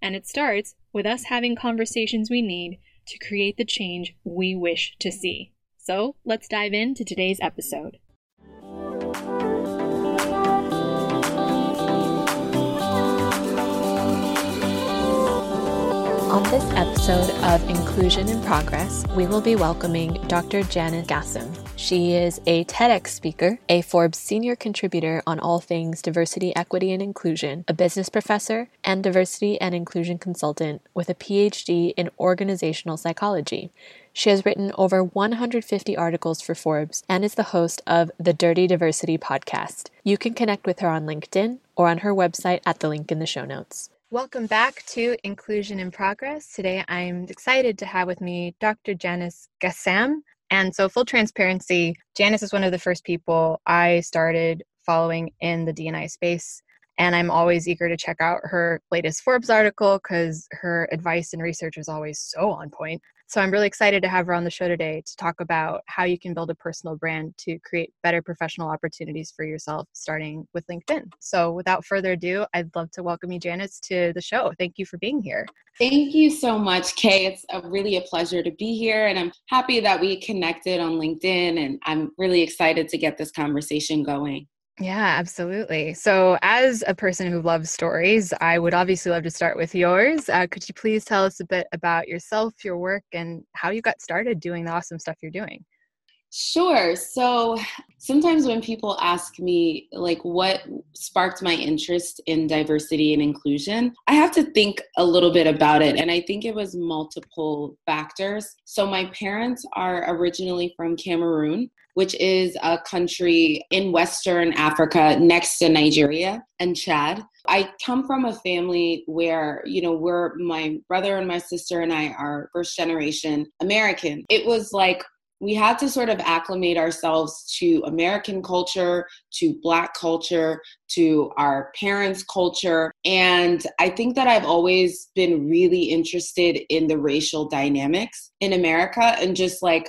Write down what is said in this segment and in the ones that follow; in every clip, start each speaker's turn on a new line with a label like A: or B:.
A: And it starts with us having conversations we need to create the change we wish to see. So let's dive into today's episode. On this episode of Inclusion in Progress, we will be welcoming Dr. Janice Gassam. She is a TEDx speaker, a Forbes senior contributor on all things diversity, equity, and inclusion, a business professor, and diversity and inclusion consultant with a PhD in organizational psychology. She has written over 150 articles for Forbes and is the host of the Dirty Diversity podcast. You can connect with her on LinkedIn or on her website at the link in the show notes. Welcome back to Inclusion in Progress. Today I'm excited to have with me Dr. Janice Gassam. And so, full transparency, Janice is one of the first people I started following in the DNI space. And I'm always eager to check out her latest Forbes article because her advice and research is always so on point. So I'm really excited to have her on the show today to talk about how you can build a personal brand to create better professional opportunities for yourself, starting with LinkedIn. So without further ado, I'd love to welcome you, Janice, to the show. Thank you for being here.
B: Thank you so much, Kay. It's a, really a pleasure to be here, and I'm happy that we connected on LinkedIn, and I'm really excited to get this conversation going.
A: Yeah, absolutely. So, as a person who loves stories, I would obviously love to start with yours. Uh, could you please tell us a bit about yourself, your work, and how you got started doing the awesome stuff you're doing?
B: Sure. So sometimes when people ask me, like, what sparked my interest in diversity and inclusion, I have to think a little bit about it. And I think it was multiple factors. So my parents are originally from Cameroon which is a country in Western Africa next to Nigeria and Chad. I come from a family where, you know, we're my brother and my sister and I are first generation American. It was like we had to sort of acclimate ourselves to American culture, to Black culture, to our parents' culture. And I think that I've always been really interested in the racial dynamics in America and just like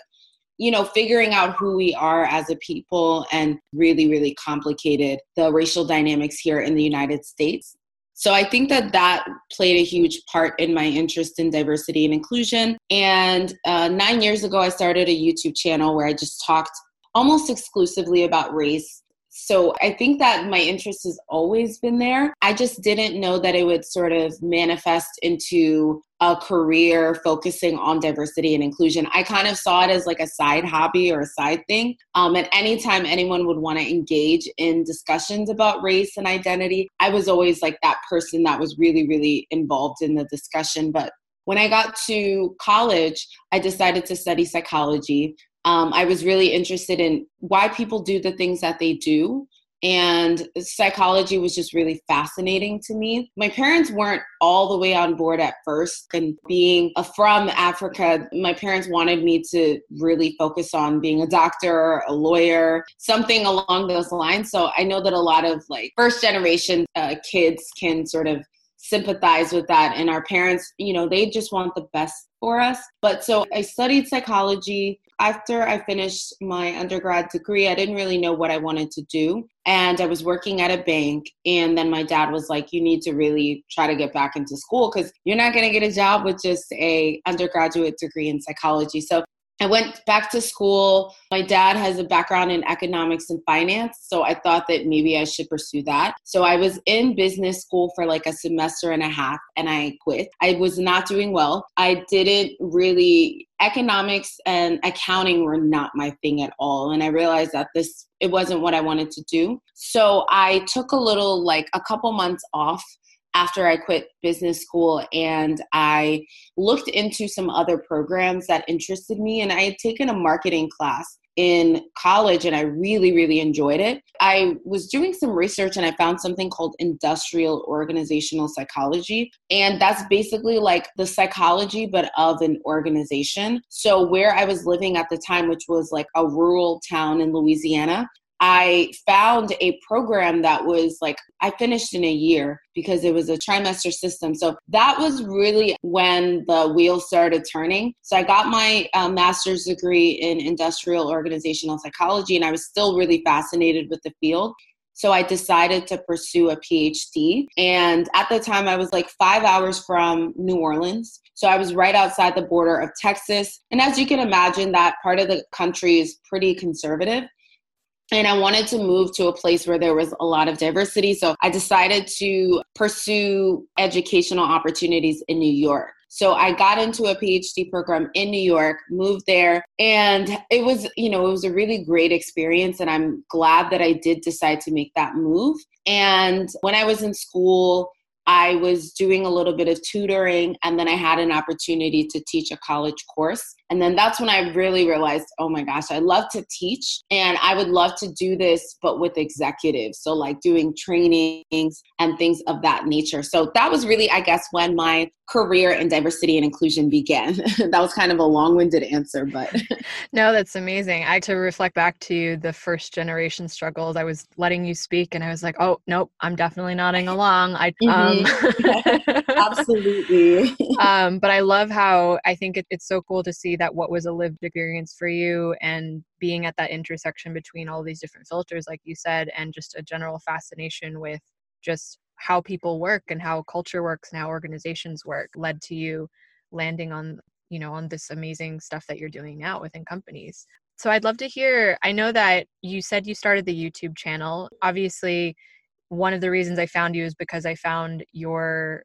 B: you know, figuring out who we are as a people and really, really complicated the racial dynamics here in the United States. So I think that that played a huge part in my interest in diversity and inclusion. And uh, nine years ago, I started a YouTube channel where I just talked almost exclusively about race so I think that my interest has always been there. I just didn't know that it would sort of manifest into a career focusing on diversity and inclusion. I kind of saw it as like a side hobby or a side thing. Um, and anytime anyone would want to engage in discussions about race and identity, I was always like that person that was really, really involved in the discussion. But when I got to college, I decided to study psychology. Um, I was really interested in why people do the things that they do. And psychology was just really fascinating to me. My parents weren't all the way on board at first. And being from Africa, my parents wanted me to really focus on being a doctor, a lawyer, something along those lines. So I know that a lot of like first generation uh, kids can sort of sympathize with that. And our parents you know they just want the best for us. But so i studied psychology. After i finished my undergrad degree i didn't really know what i wanted to do. And i was working at a bank. And then my dad was like you need to really try to get back into school because you're not going to get a job with just a undergraduate degree in psychology. So I went back to school. My dad has a background in economics and finance, so I thought that maybe I should pursue that. So I was in business school for like a semester and a half and I quit. I was not doing well. I didn't really economics and accounting were not my thing at all and I realized that this it wasn't what I wanted to do. So I took a little like a couple months off after I quit business school and I looked into some other programs that interested me. And I had taken a marketing class in college and I really, really enjoyed it. I was doing some research and I found something called industrial organizational psychology. And that's basically like the psychology, but of an organization. So, where I was living at the time, which was like a rural town in Louisiana, I found a program that was like, I finished in a year because it was a trimester system. So that was really when the wheels started turning. So I got my uh, master's degree in industrial organizational psychology, and I was still really fascinated with the field. So I decided to pursue a PhD. And at the time, I was like five hours from New Orleans. So I was right outside the border of Texas. And as you can imagine, that part of the country is pretty conservative and I wanted to move to a place where there was a lot of diversity. So I decided to pursue educational opportunities in New York. So I got into a PhD program in New York, moved there, and it was, you know, it was a really great experience. And I'm glad that I did decide to make that move. And when I was in school, I was doing a little bit of tutoring, and then I had an opportunity to teach a college course. And then that's when I really realized, oh my gosh, I love to teach and I would love to do this, but with executives. So, like doing trainings and things of that nature. So, that was really, I guess, when my career in diversity and inclusion began. that was kind of a long winded answer, but.
A: no, that's amazing. I to reflect back to the first generation struggles, I was letting you speak and I was like, oh, nope, I'm definitely nodding along. I, mm-hmm.
B: um, absolutely.
A: um, but I love how I think it, it's so cool to see that what was a lived experience for you and being at that intersection between all these different filters like you said and just a general fascination with just how people work and how culture works and how organizations work led to you landing on you know on this amazing stuff that you're doing now within companies. So i'd love to hear i know that you said you started the youtube channel. Obviously one of the reasons i found you is because i found your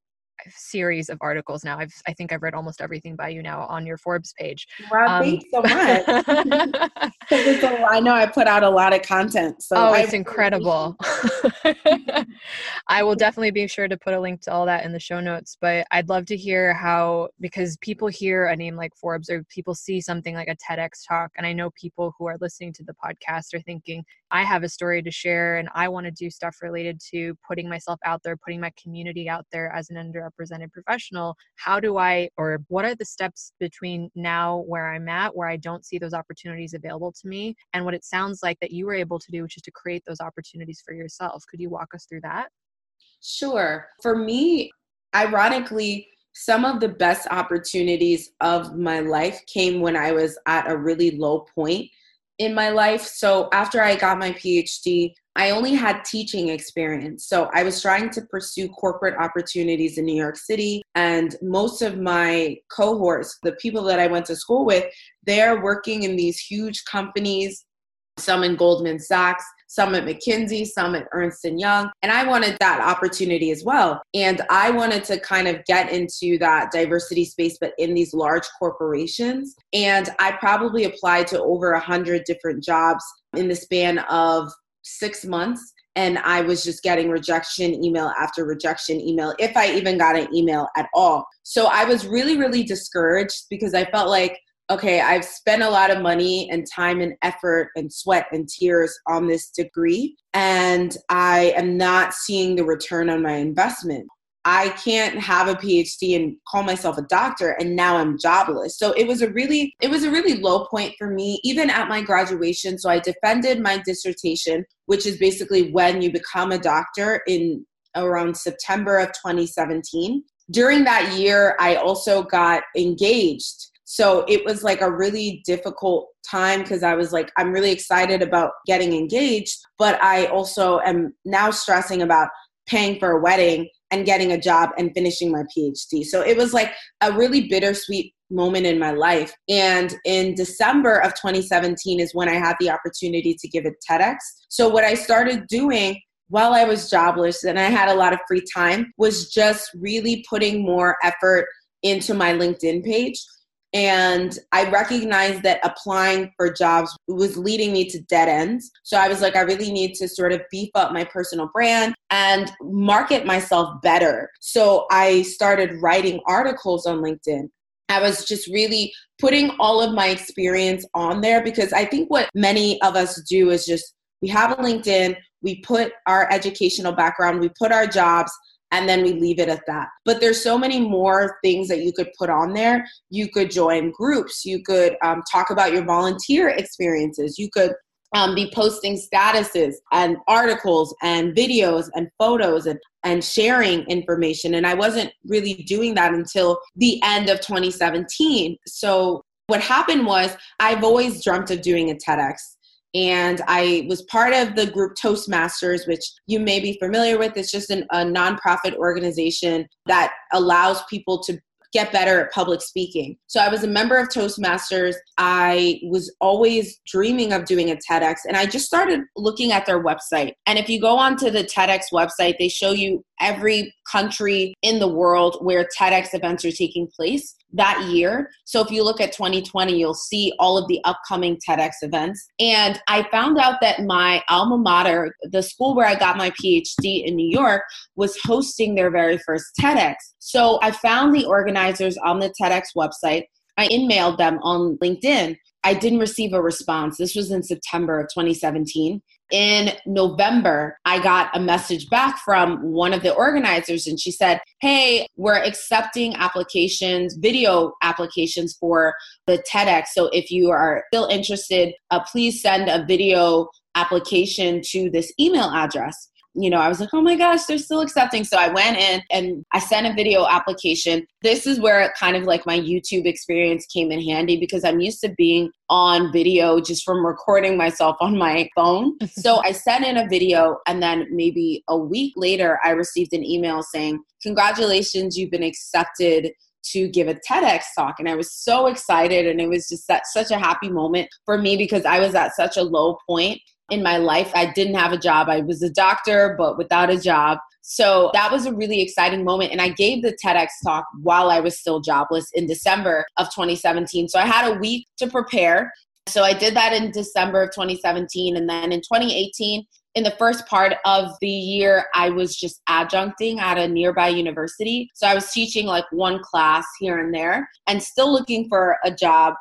A: series of articles now. I've I think I've read almost everything by you now on your Forbes page.
B: Wow, um, thanks so much. I know I put out a lot of content. So
A: oh, it's incredible. I will definitely be sure to put a link to all that in the show notes. But I'd love to hear how because people hear a name like Forbes or people see something like a TEDx talk, and I know people who are listening to the podcast are thinking, I have a story to share and I want to do stuff related to putting myself out there, putting my community out there as an underrepresented professional. How do I, or what are the steps between now where I'm at, where I don't see those opportunities available to me, and what it sounds like that you were able to do, which is to create those opportunities for yourself? Could you walk us through that?
B: Sure. For me, ironically, some of the best opportunities of my life came when I was at a really low point in my life. So after I got my PhD, I only had teaching experience. So I was trying to pursue corporate opportunities in New York City. And most of my cohorts, the people that I went to school with, they're working in these huge companies, some in Goldman Sachs, some at McKinsey, some at Ernst and Young, and I wanted that opportunity as well. And I wanted to kind of get into that diversity space, but in these large corporations. And I probably applied to over a hundred different jobs in the span of six months and I was just getting rejection email after rejection email, if I even got an email at all. So I was really, really discouraged because I felt like okay, I've spent a lot of money and time and effort and sweat and tears on this degree, and I am not seeing the return on my investment. I can't have a PhD and call myself a doctor and now I'm jobless. So it was a really it was a really low point for me even at my graduation. So I defended my dissertation, which is basically when you become a doctor in around September of 2017. During that year, I also got engaged so it was like a really difficult time because I was like, I'm really excited about getting engaged, but I also am now stressing about paying for a wedding and getting a job and finishing my PhD. So it was like a really bittersweet moment in my life. And in December of 2017 is when I had the opportunity to give a TEDx. So, what I started doing while I was jobless and I had a lot of free time was just really putting more effort into my LinkedIn page. And I recognized that applying for jobs was leading me to dead ends. So I was like, I really need to sort of beef up my personal brand and market myself better. So I started writing articles on LinkedIn. I was just really putting all of my experience on there because I think what many of us do is just we have a LinkedIn, we put our educational background, we put our jobs, and then we leave it at that. But there's so many more things that you could put on there. You could join groups, you could um, talk about your volunteer experiences, you could um, be posting statuses and articles and videos and photos and, and sharing information. And I wasn't really doing that until the end of 2017. So what happened was I've always dreamt of doing a TEDx. And I was part of the group Toastmasters, which you may be familiar with. It's just an, a nonprofit organization that allows people to get better at public speaking. So I was a member of Toastmasters. I was always dreaming of doing a TEDx, and I just started looking at their website. And if you go onto the TEDx website, they show you every country in the world where TEDx events are taking place that year. So if you look at 2020, you'll see all of the upcoming TEDx events. And I found out that my alma mater, the school where I got my PhD in New York, was hosting their very first TEDx. So I found the organizers on the TEDx website. I emailed them on LinkedIn. I didn't receive a response. This was in September of 2017 in November, I got a message back from one of the organizers, and she said, Hey, we're accepting applications, video applications for the TEDx. So if you are still interested, uh, please send a video application to this email address you know, I was like, oh my gosh, they're still accepting. So I went in and I sent a video application. This is where kind of like my YouTube experience came in handy because I'm used to being on video just from recording myself on my phone. so I sent in a video and then maybe a week later, I received an email saying, congratulations, you've been accepted to give a TEDx talk. And I was so excited. And it was just that, such a happy moment for me because I was at such a low point in my life. I didn't have a job. I was a doctor, but without a job. So that was a really exciting moment. And I gave the TEDx talk while I was still jobless in December of 2017. So I had a week to prepare. So I did that in December of 2017. And then in 2018, in the first part of the year, I was just adjuncting at a nearby university. So I was teaching like one class here and there and still looking for a job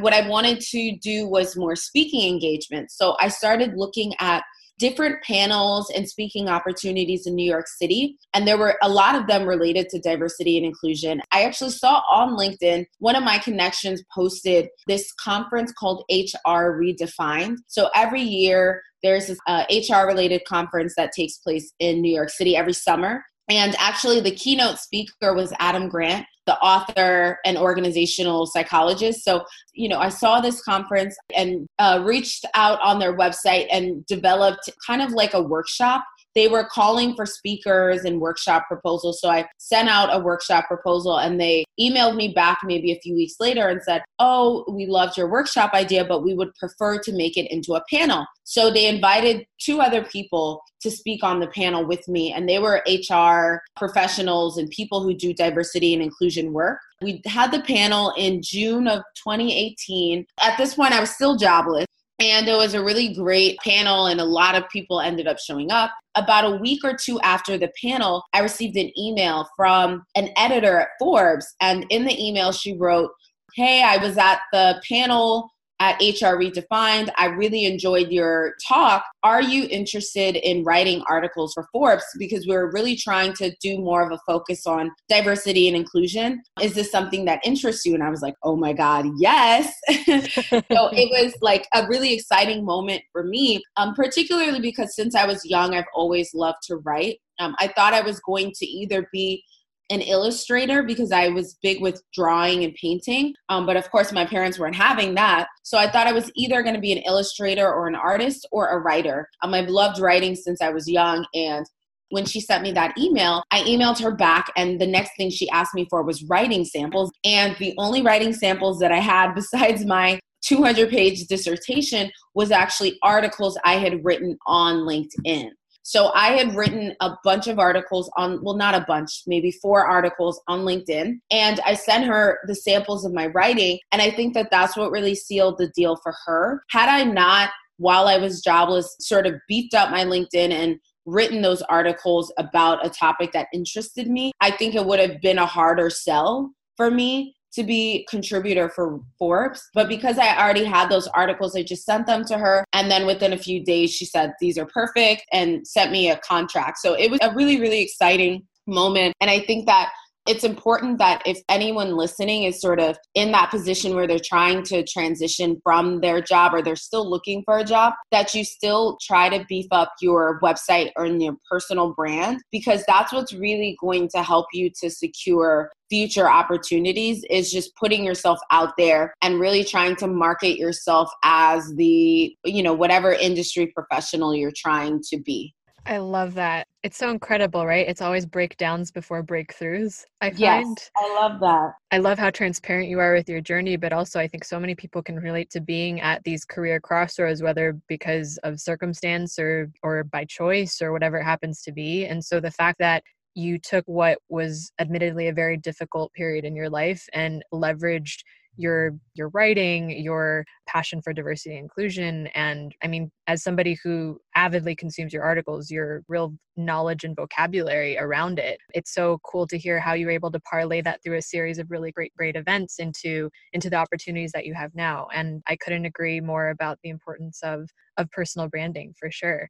B: what I wanted to do was more speaking engagements. So I started looking at different panels and speaking opportunities in New York City. And there were a lot of them related to diversity and inclusion. I actually saw on LinkedIn, one of my connections posted this conference called HR Redefined. So every year, there's this uh, HR related conference that takes place in New York City every summer. And actually, the keynote speaker was Adam Grant, the author and organizational psychologist. So, you know, I saw this conference and uh, reached out on their website and developed kind of like a workshop they were calling for speakers and workshop proposals. So I sent out a workshop proposal and they emailed me back maybe a few weeks later and said, Oh, we loved your workshop idea, but we would prefer to make it into a panel. So they invited two other people to speak on the panel with me, and they were HR professionals and people who do diversity and inclusion work. We had the panel in June of 2018. At this point, I was still jobless. And it was a really great panel, and a lot of people ended up showing up. About a week or two after the panel, I received an email from an editor at Forbes. And in the email, she wrote, Hey, I was at the panel at HR Redefined. I really enjoyed your talk. Are you interested in writing articles for Forbes? Because we're really trying to do more of a focus on diversity and inclusion. Is this something that interests you? And I was like, oh my God, yes. so it was like a really exciting moment for me, um, particularly because since I was young, I've always loved to write. Um, I thought I was going to either be an illustrator because I was big with drawing and painting. Um, but of course, my parents weren't having that. So I thought I was either going to be an illustrator or an artist or a writer. Um, I've loved writing since I was young. And when she sent me that email, I emailed her back, and the next thing she asked me for was writing samples. And the only writing samples that I had, besides my 200 page dissertation, was actually articles I had written on LinkedIn. So I had written a bunch of articles on, well, not a bunch, maybe four articles on LinkedIn. And I sent her the samples of my writing. And I think that that's what really sealed the deal for her. Had I not, while I was jobless, sort of beefed up my LinkedIn and written those articles about a topic that interested me, I think it would have been a harder sell for me to be contributor for Forbes. But because I already had those articles, I just sent them to her. And then within a few days, she said, These are perfect and sent me a contract. So it was a really, really exciting moment. And I think that it's important that if anyone listening is sort of in that position where they're trying to transition from their job or they're still looking for a job, that you still try to beef up your website or your personal brand because that's what's really going to help you to secure future opportunities is just putting yourself out there and really trying to market yourself as the you know whatever industry professional you're trying to be
A: I love that. It's so incredible, right? It's always breakdowns before breakthroughs. I find
B: yes, I love that.
A: I love how transparent you are with your journey, but also I think so many people can relate to being at these career crossroads, whether because of circumstance or or by choice or whatever it happens to be. And so the fact that you took what was admittedly a very difficult period in your life and leveraged your your writing your passion for diversity and inclusion and i mean as somebody who avidly consumes your articles your real knowledge and vocabulary around it it's so cool to hear how you're able to parlay that through a series of really great great events into into the opportunities that you have now and i couldn't agree more about the importance of of personal branding for sure.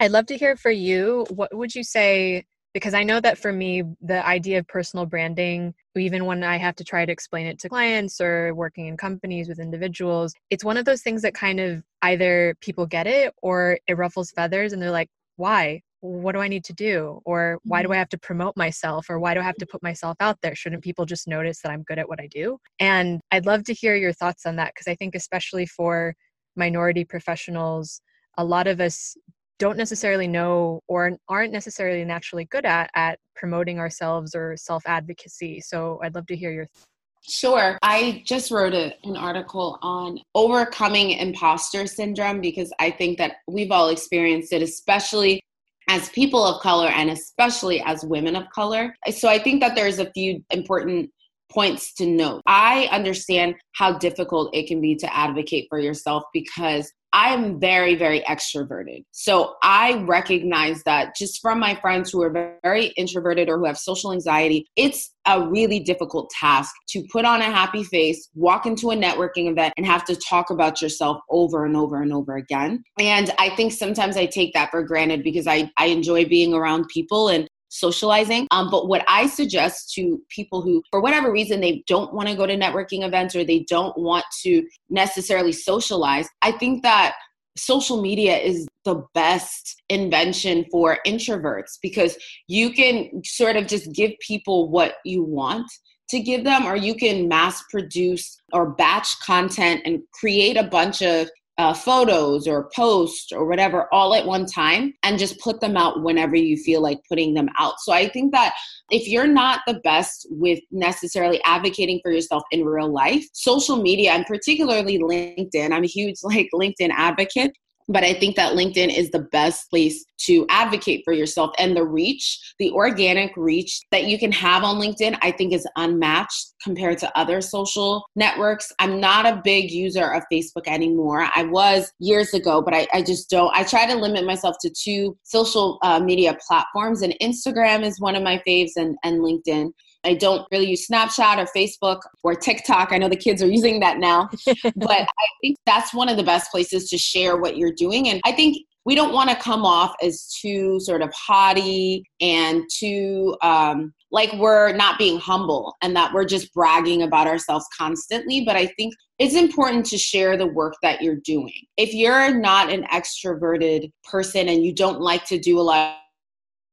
A: I'd love to hear for you what would you say because I know that for me, the idea of personal branding, even when I have to try to explain it to clients or working in companies with individuals, it's one of those things that kind of either people get it or it ruffles feathers and they're like, why? What do I need to do? Or why do I mm-hmm. have to promote myself? Or why do I have to put myself out there? Shouldn't people just notice that I'm good at what I do? And I'd love to hear your thoughts on that because I think, especially for minority professionals, a lot of us don't necessarily know or aren't necessarily naturally good at at promoting ourselves or self advocacy. So I'd love to hear your. Th-
B: Sure. I just wrote a, an article on overcoming imposter syndrome because I think that we've all experienced it, especially as people of color and especially as women of color. So I think that there's a few important points to note. I understand how difficult it can be to advocate for yourself because I am very, very extroverted. So I recognize that just from my friends who are very introverted or who have social anxiety, it's a really difficult task to put on a happy face, walk into a networking event, and have to talk about yourself over and over and over again. And I think sometimes I take that for granted because I, I enjoy being around people and socializing. Um, but what I suggest to people who, for whatever reason, they don't want to go to networking events or they don't want to necessarily socialize, I think that social media is the best invention for introverts because you can sort of just give people what you want to give them or you can mass produce or batch content and create a bunch of uh, photos or posts or whatever all at one time and just put them out whenever you feel like putting them out. So I think that if you're not the best with necessarily advocating for yourself in real life, social media and particularly LinkedIn, I'm a huge like LinkedIn advocate but I think that LinkedIn is the best place to advocate for yourself. And the reach, the organic reach that you can have on LinkedIn, I think is unmatched compared to other social networks. I'm not a big user of Facebook anymore. I was years ago, but I, I just don't. I try to limit myself to two social uh, media platforms, and Instagram is one of my faves, and, and LinkedIn. I don't really use Snapchat or Facebook or TikTok. I know the kids are using that now, but I think that's one of the best places to share what you're doing. And I think we don't want to come off as too sort of haughty and too um, like we're not being humble and that we're just bragging about ourselves constantly. But I think it's important to share the work that you're doing. If you're not an extroverted person and you don't like to do a lot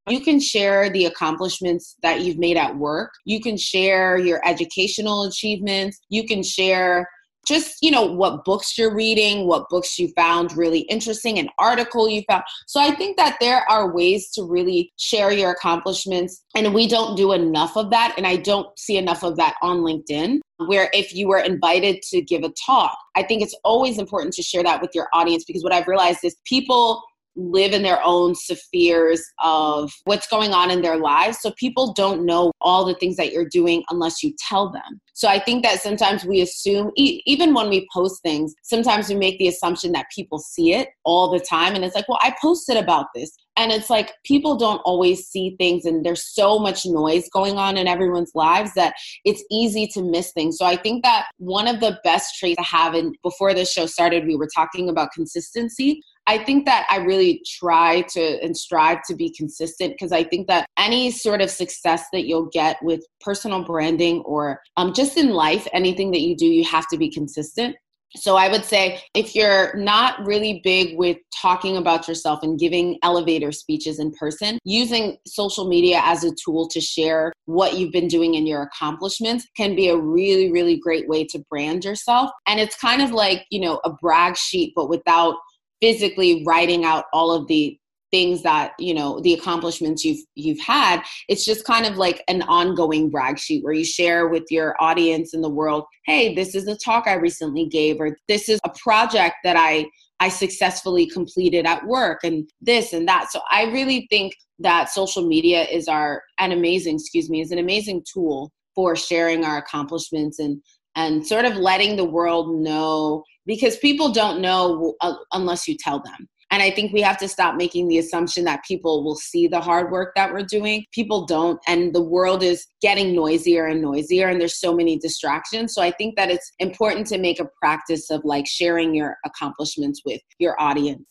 B: you can share the accomplishments that you've made at work. You can share your educational achievements. You can share just, you know, what books you're reading, what books you found really interesting, an article you found. So I think that there are ways to really share your accomplishments. And we don't do enough of that. And I don't see enough of that on LinkedIn where if you were invited to give a talk, I think it's always important to share that with your audience because what I've realized is people live in their own spheres of what's going on in their lives. So people don't know all the things that you're doing unless you tell them. So I think that sometimes we assume, even when we post things, sometimes we make the assumption that people see it all the time. And it's like, well, I posted about this. And it's like people don't always see things, and there's so much noise going on in everyone's lives that it's easy to miss things. So I think that one of the best traits to have, and before this show started, we were talking about consistency. I think that I really try to and strive to be consistent because I think that any sort of success that you'll get with personal branding or um, just in life, anything that you do, you have to be consistent. So I would say if you're not really big with talking about yourself and giving elevator speeches in person, using social media as a tool to share what you've been doing and your accomplishments can be a really, really great way to brand yourself. And it's kind of like, you know, a brag sheet, but without physically writing out all of the things that you know the accomplishments you've you've had it's just kind of like an ongoing brag sheet where you share with your audience in the world hey this is a talk i recently gave or this is a project that i i successfully completed at work and this and that. So i really think that social media is our an amazing excuse me is an amazing tool for sharing our accomplishments and and sort of letting the world know because people don't know uh, unless you tell them. And I think we have to stop making the assumption that people will see the hard work that we're doing. People don't. And the world is getting noisier and noisier, and there's so many distractions. So I think that it's important to make a practice of like sharing your accomplishments with your audience.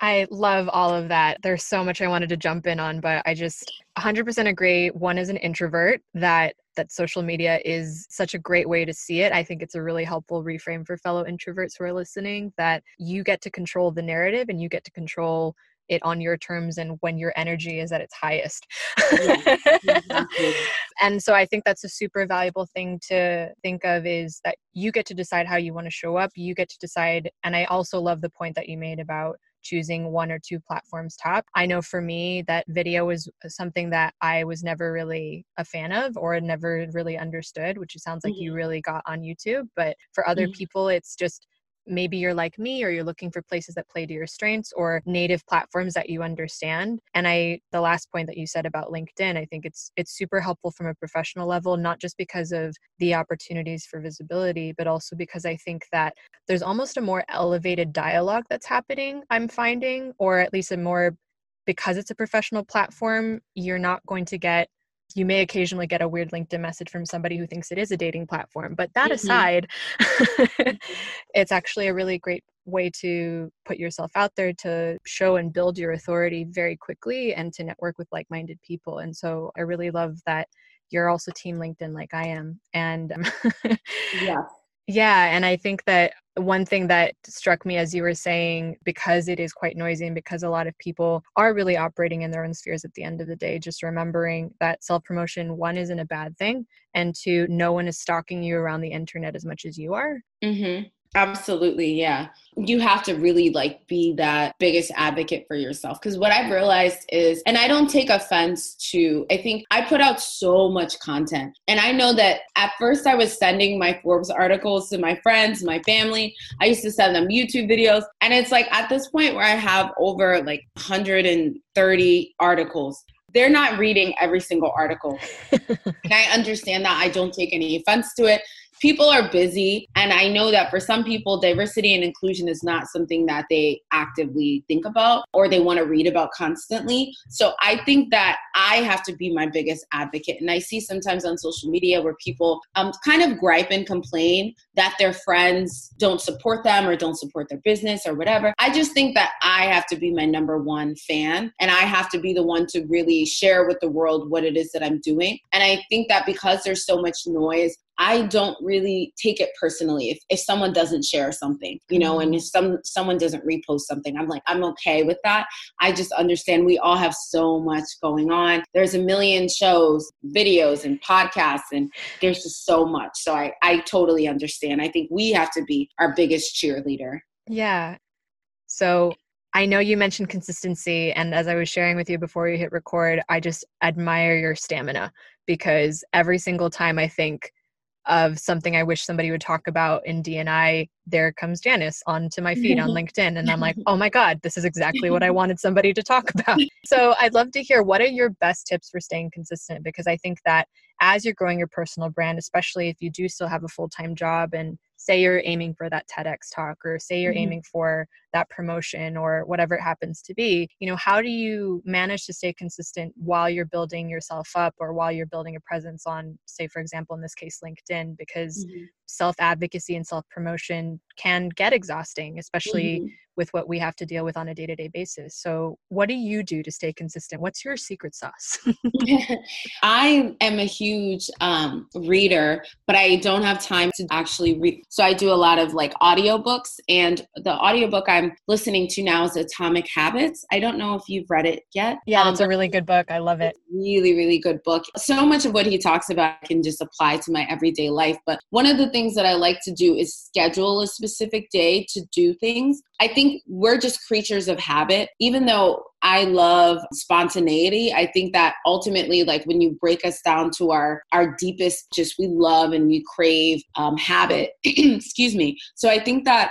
A: I love all of that. There's so much I wanted to jump in on, but I just 100% agree. One is an introvert that that social media is such a great way to see it. I think it's a really helpful reframe for fellow introverts who are listening that you get to control the narrative and you get to control it on your terms and when your energy is at its highest. Yeah, exactly. and so I think that's a super valuable thing to think of is that you get to decide how you want to show up. You get to decide. And I also love the point that you made about choosing one or two platforms top. I know for me that video was something that I was never really a fan of or never really understood, which it sounds like mm-hmm. you really got on YouTube. But for other mm-hmm. people, it's just maybe you're like me or you're looking for places that play to your strengths or native platforms that you understand. And i the last point that you said about linkedin i think it's it's super helpful from a professional level not just because of the opportunities for visibility but also because i think that there's almost a more elevated dialogue that's happening i'm finding or at least a more because it's a professional platform you're not going to get you may occasionally get a weird LinkedIn message from somebody who thinks it is a dating platform. But that mm-hmm. aside, mm-hmm. it's actually a really great way to put yourself out there to show and build your authority very quickly and to network with like minded people. And so I really love that you're also team LinkedIn like I am. And
B: yeah.
A: Yeah, and I think that one thing that struck me as you were saying, because it is quite noisy and because a lot of people are really operating in their own spheres at the end of the day, just remembering that self promotion, one, isn't a bad thing, and two, no one is stalking you around the internet as much as you are.
B: Mm-hmm. Absolutely, yeah. You have to really like be that biggest advocate for yourself because what I've realized is and I don't take offense to I think I put out so much content. And I know that at first I was sending my Forbes articles to my friends, my family. I used to send them YouTube videos and it's like at this point where I have over like 130 articles they're not reading every single article. and I understand that. I don't take any offense to it people are busy and i know that for some people diversity and inclusion is not something that they actively think about or they want to read about constantly. So i think that i have to be my biggest advocate and i see sometimes on social media where people um, kind of gripe and complain that their friends don't support them or don't support their business or whatever. I just think that i have to be my number one fan and i have to be the one to really share with the world what it is that i'm doing. And i think that because there's so much noise I don't really take it personally if, if someone doesn't share something, you know, and if some someone doesn't repost something. I'm like, I'm okay with that. I just understand we all have so much going on. There's a million shows, videos, and podcasts, and there's just so much. So I, I totally understand. I think we have to be our biggest cheerleader.
A: Yeah. So I know you mentioned consistency, and as I was sharing with you before you hit record, I just admire your stamina because every single time I think of something I wish somebody would talk about in DNI, there comes Janice onto my feed on LinkedIn. And I'm like, oh my God, this is exactly what I wanted somebody to talk about. So I'd love to hear what are your best tips for staying consistent? Because I think that as you're growing your personal brand, especially if you do still have a full time job and say you're aiming for that TEDx talk or say you're mm-hmm. aiming for that promotion or whatever it happens to be, you know, how do you manage to stay consistent while you're building yourself up or while you're building a presence on, say, for example, in this case, LinkedIn? Because mm-hmm. self advocacy and self promotion can get exhausting, especially mm-hmm with what we have to deal with on a day-to-day basis so what do you do to stay consistent what's your secret sauce
B: i am a huge um, reader but i don't have time to actually read so i do a lot of like audiobooks and the audiobook i'm listening to now is atomic habits i don't know if you've read it yet
A: yeah um, it's a really good book i love it
B: really really good book so much of what he talks about can just apply to my everyday life but one of the things that i like to do is schedule a specific day to do things i think think we're just creatures of habit. Even though I love spontaneity, I think that ultimately, like when you break us down to our our deepest, just we love and we crave um, habit. excuse me. So I think that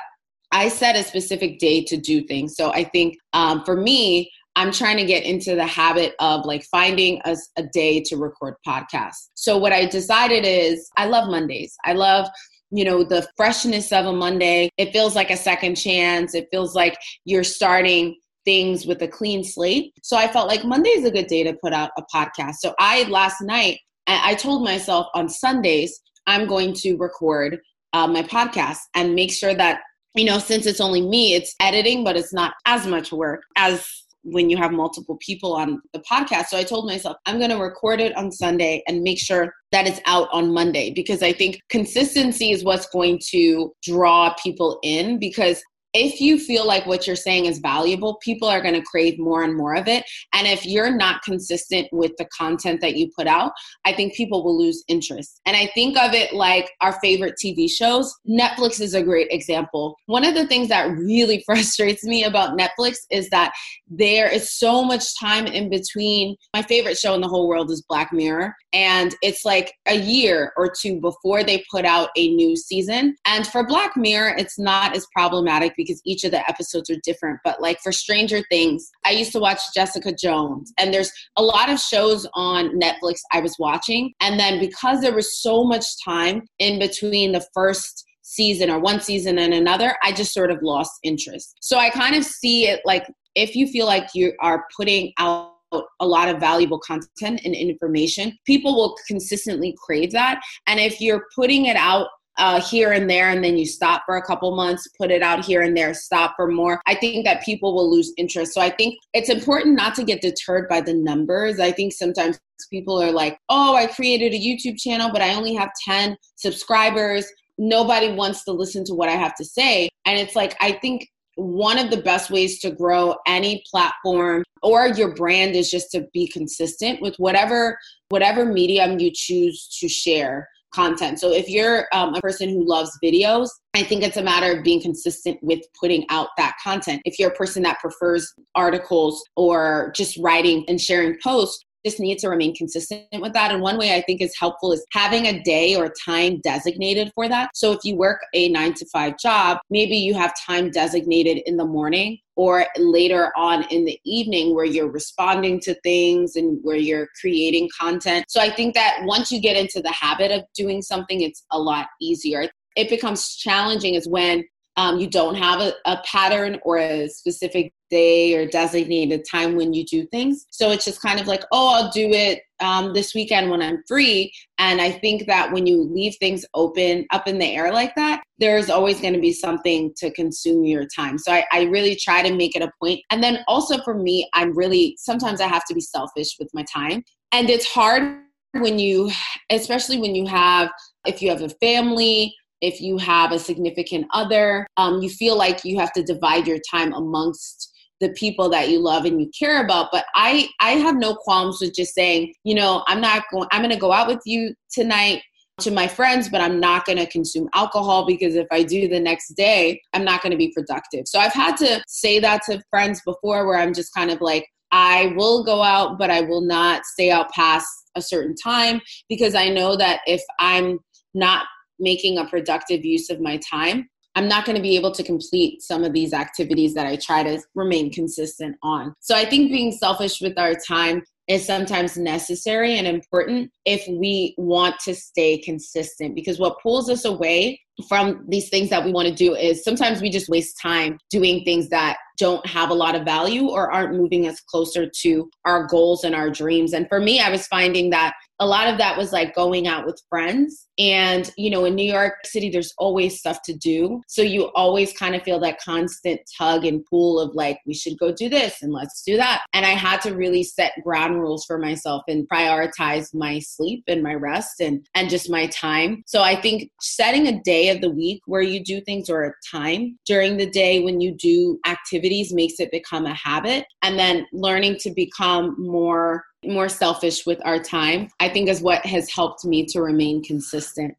B: I set a specific day to do things. So I think um, for me, I'm trying to get into the habit of like finding a, a day to record podcasts. So what I decided is I love Mondays. I love you know the freshness of a monday it feels like a second chance it feels like you're starting things with a clean slate so i felt like monday is a good day to put out a podcast so i last night i told myself on sundays i'm going to record uh, my podcast and make sure that you know since it's only me it's editing but it's not as much work as when you have multiple people on the podcast. So I told myself, I'm going to record it on Sunday and make sure that it's out on Monday because I think consistency is what's going to draw people in because if you feel like what you're saying is valuable, people are going to crave more and more of it. And if you're not consistent with the content that you put out, I think people will lose interest. And I think of it like our favorite TV shows. Netflix is a great example. One of the things that really frustrates me about Netflix is that there is so much time in between. My favorite show in the whole world is Black Mirror. And it's like a year or two before they put out a new season. And for Black Mirror, it's not as problematic because each of the episodes are different. But like for Stranger Things, I used to watch Jessica Jones, and there's a lot of shows on Netflix I was watching. And then because there was so much time in between the first season or one season and another, I just sort of lost interest. So I kind of see it like if you feel like you are putting out a lot of valuable content and information, people will consistently crave that. And if you're putting it out uh, here and there and then you stop for a couple months put it out here and there stop for more. I think that people will lose interest. So i think it's important not to get deterred by the numbers. I think sometimes people are like oh i created a youtube channel but i only have 10 subscribers. Nobody wants to listen to what i have to say. And it's like i think one of the best ways to grow any platform or your brand is just to be consistent with whatever whatever medium you choose to share content. So if you're um, a person who loves videos, I think it's a matter of being consistent with putting out that content. If you're a person that prefers articles or just writing and sharing posts, just need to remain consistent with that. And one way I think is helpful is having a day or time designated for that. So if you work a nine to five job, maybe you have time designated in the morning or later on in the evening where you're responding to things and where you're creating content. So I think that once you get into the habit of doing something, it's a lot easier. It becomes challenging is when um, you don't have a, a, pattern or a specific day or designated time when you do things. So it's just kind of like, oh, I'll do it um, this weekend when I'm free. And I think that when you leave things open up in the air like that, there's always going to be something to consume your time. So I, I really try to make it a point. And then also for me, I'm really, sometimes I have to be selfish with my time. And it's hard when you especially when you have if you have a family, if you have a significant other, um, you feel like you have to divide your time amongst the people that you love and you care about. But i i have no qualms with just saying you know i'm not going i'm going to go out with you tonight to my friends but i'm not going to consume alcohol because if i do the next day i'm not going to be productive. So i've had to say that to friends before where i'm just kind of like i will go out but i will not stay out past a certain time because i know that if i'm not making a productive use of my time I'm not going to be able to complete some of these activities that I try to remain consistent on. So I think being selfish with our time is sometimes necessary and important if we want to stay consistent because what pulls us away from these things that we want to do is sometimes we just waste time doing things that don't have a lot of value or aren't moving us closer to our goals and our dreams. And for me, I was finding that a lot of that was like going out with friends. And, you know, in New York City, there's always stuff to do. So you always kind of feel that constant tug and pull of like, we should go do this and let's do that. And I had to really set ground rules for myself and prioritize my sleep and my rest and, and just my time. So I think setting a day of the week where you do things or a time during the day when you do activities makes it become a habit. And then learning to become more more selfish with our time, I think is what has helped me to remain consistent.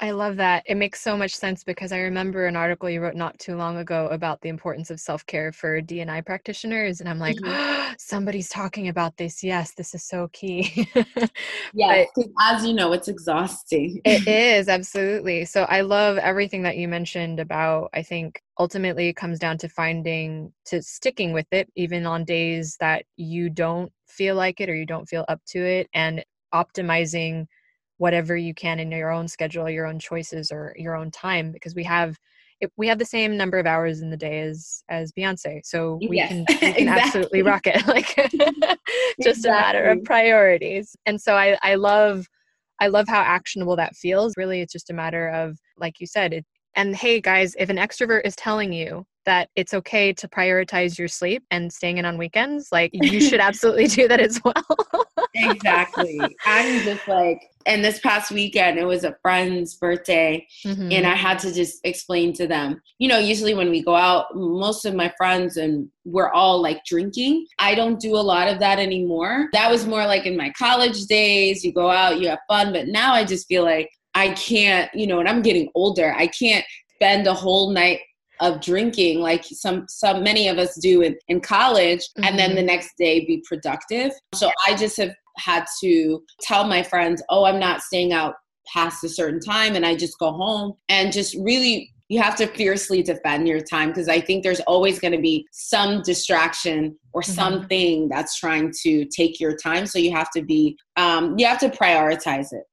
A: I love that. It makes so much sense because I remember an article you wrote not too long ago about the importance of self-care for DNI practitioners and I'm like, mm-hmm. oh, somebody's talking about this. Yes, this is so key.
B: yeah, as you know, it's exhausting.
A: it is, absolutely. So I love everything that you mentioned about I think ultimately it comes down to finding to sticking with it even on days that you don't feel like it or you don't feel up to it and optimizing whatever you can in your own schedule your own choices or your own time because we have it, we have the same number of hours in the day as as Beyoncé so we yes, can, we can exactly. absolutely rock it like just exactly. a matter of priorities and so i i love i love how actionable that feels really it's just a matter of like you said it, and hey guys if an extrovert is telling you that it's okay to prioritize your sleep and staying in on weekends, like you should absolutely do that as well.
B: exactly. I'm just like, and this past weekend, it was a friend's birthday, mm-hmm. and I had to just explain to them, you know, usually when we go out, most of my friends and we're all like drinking. I don't do a lot of that anymore. That was more like in my college days. You go out, you have fun, but now I just feel like I can't, you know, and I'm getting older. I can't spend a whole night of drinking like some some many of us do in, in college mm-hmm. and then the mm-hmm. next day be productive so i just have had to tell my friends oh i'm not staying out past a certain time and i just go home and just really you have to fiercely defend your time because I think there's always going to be some distraction or mm-hmm. something that's trying to take your time. So you have to be, um, you have to prioritize it.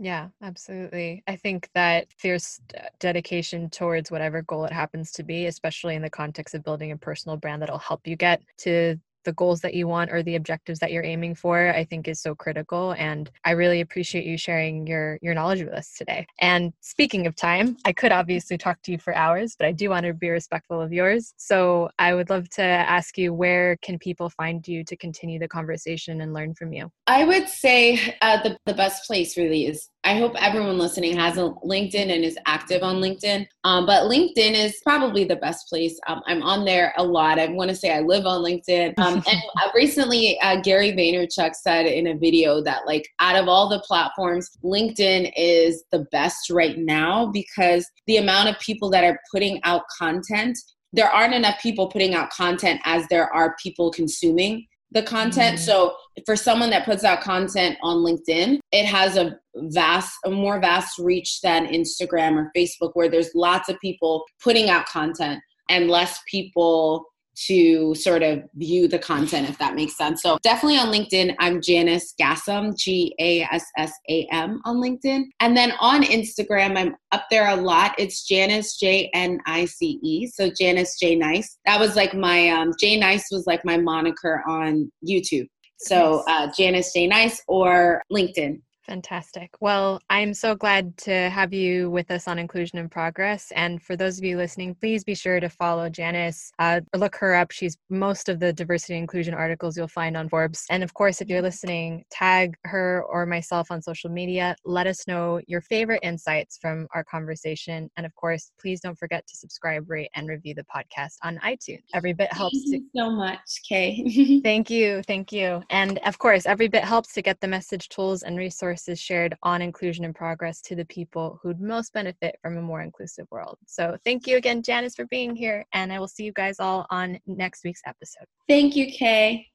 A: Yeah, absolutely. I think that fierce dedication towards whatever goal it happens to be, especially in the context of building a personal brand that'll help you get to the goals that you want or the objectives that you're aiming for i think is so critical and i really appreciate you sharing your your knowledge with us today. And speaking of time i could obviously talk to you for hours but i do want to be respectful of yours. So i would love to ask you where can people find you to continue the conversation and learn from you?
B: I would say uh, the, the best place really is I hope everyone listening has a LinkedIn and is active on LinkedIn. Um, but LinkedIn is probably the best place. Um, I'm on there a lot. I want to say I live on LinkedIn. Um, and uh, recently, uh, Gary Vaynerchuk said in a video that, like, out of all the platforms, LinkedIn is the best right now because the amount of people that are putting out content there aren't enough people putting out content as there are people consuming the content. Mm. So for someone that puts out content on LinkedIn, it has a vast, a more vast reach than Instagram or Facebook, where there's lots of people putting out content and less people to sort of view the content, if that makes sense. So definitely on LinkedIn, I'm Janice Gassam, G A S S A M on LinkedIn. And then on Instagram, I'm up there a lot. It's Janice J N I C E. So Janice J Nice. That was like my um, J Nice was like my moniker on YouTube. So uh, Janice J Nice or LinkedIn.
A: Fantastic. Well, I'm so glad to have you with us on Inclusion in Progress. And for those of you listening, please be sure to follow Janice, uh, look her up. She's most of the diversity and inclusion articles you'll find on Forbes. And of course, if you're listening, tag her or myself on social media. Let us know your favorite insights from our conversation. And of course, please don't forget to subscribe, rate, and review the podcast on iTunes. Every bit helps.
B: Thank you so much, Kay.
A: thank you. Thank you. And of course, every bit helps to get the message, tools, and resources resources shared on Inclusion in Progress to the people who'd most benefit from a more inclusive world. So thank you again, Janice, for being here, and I will see you guys all on next week's episode.
B: Thank you, Kay.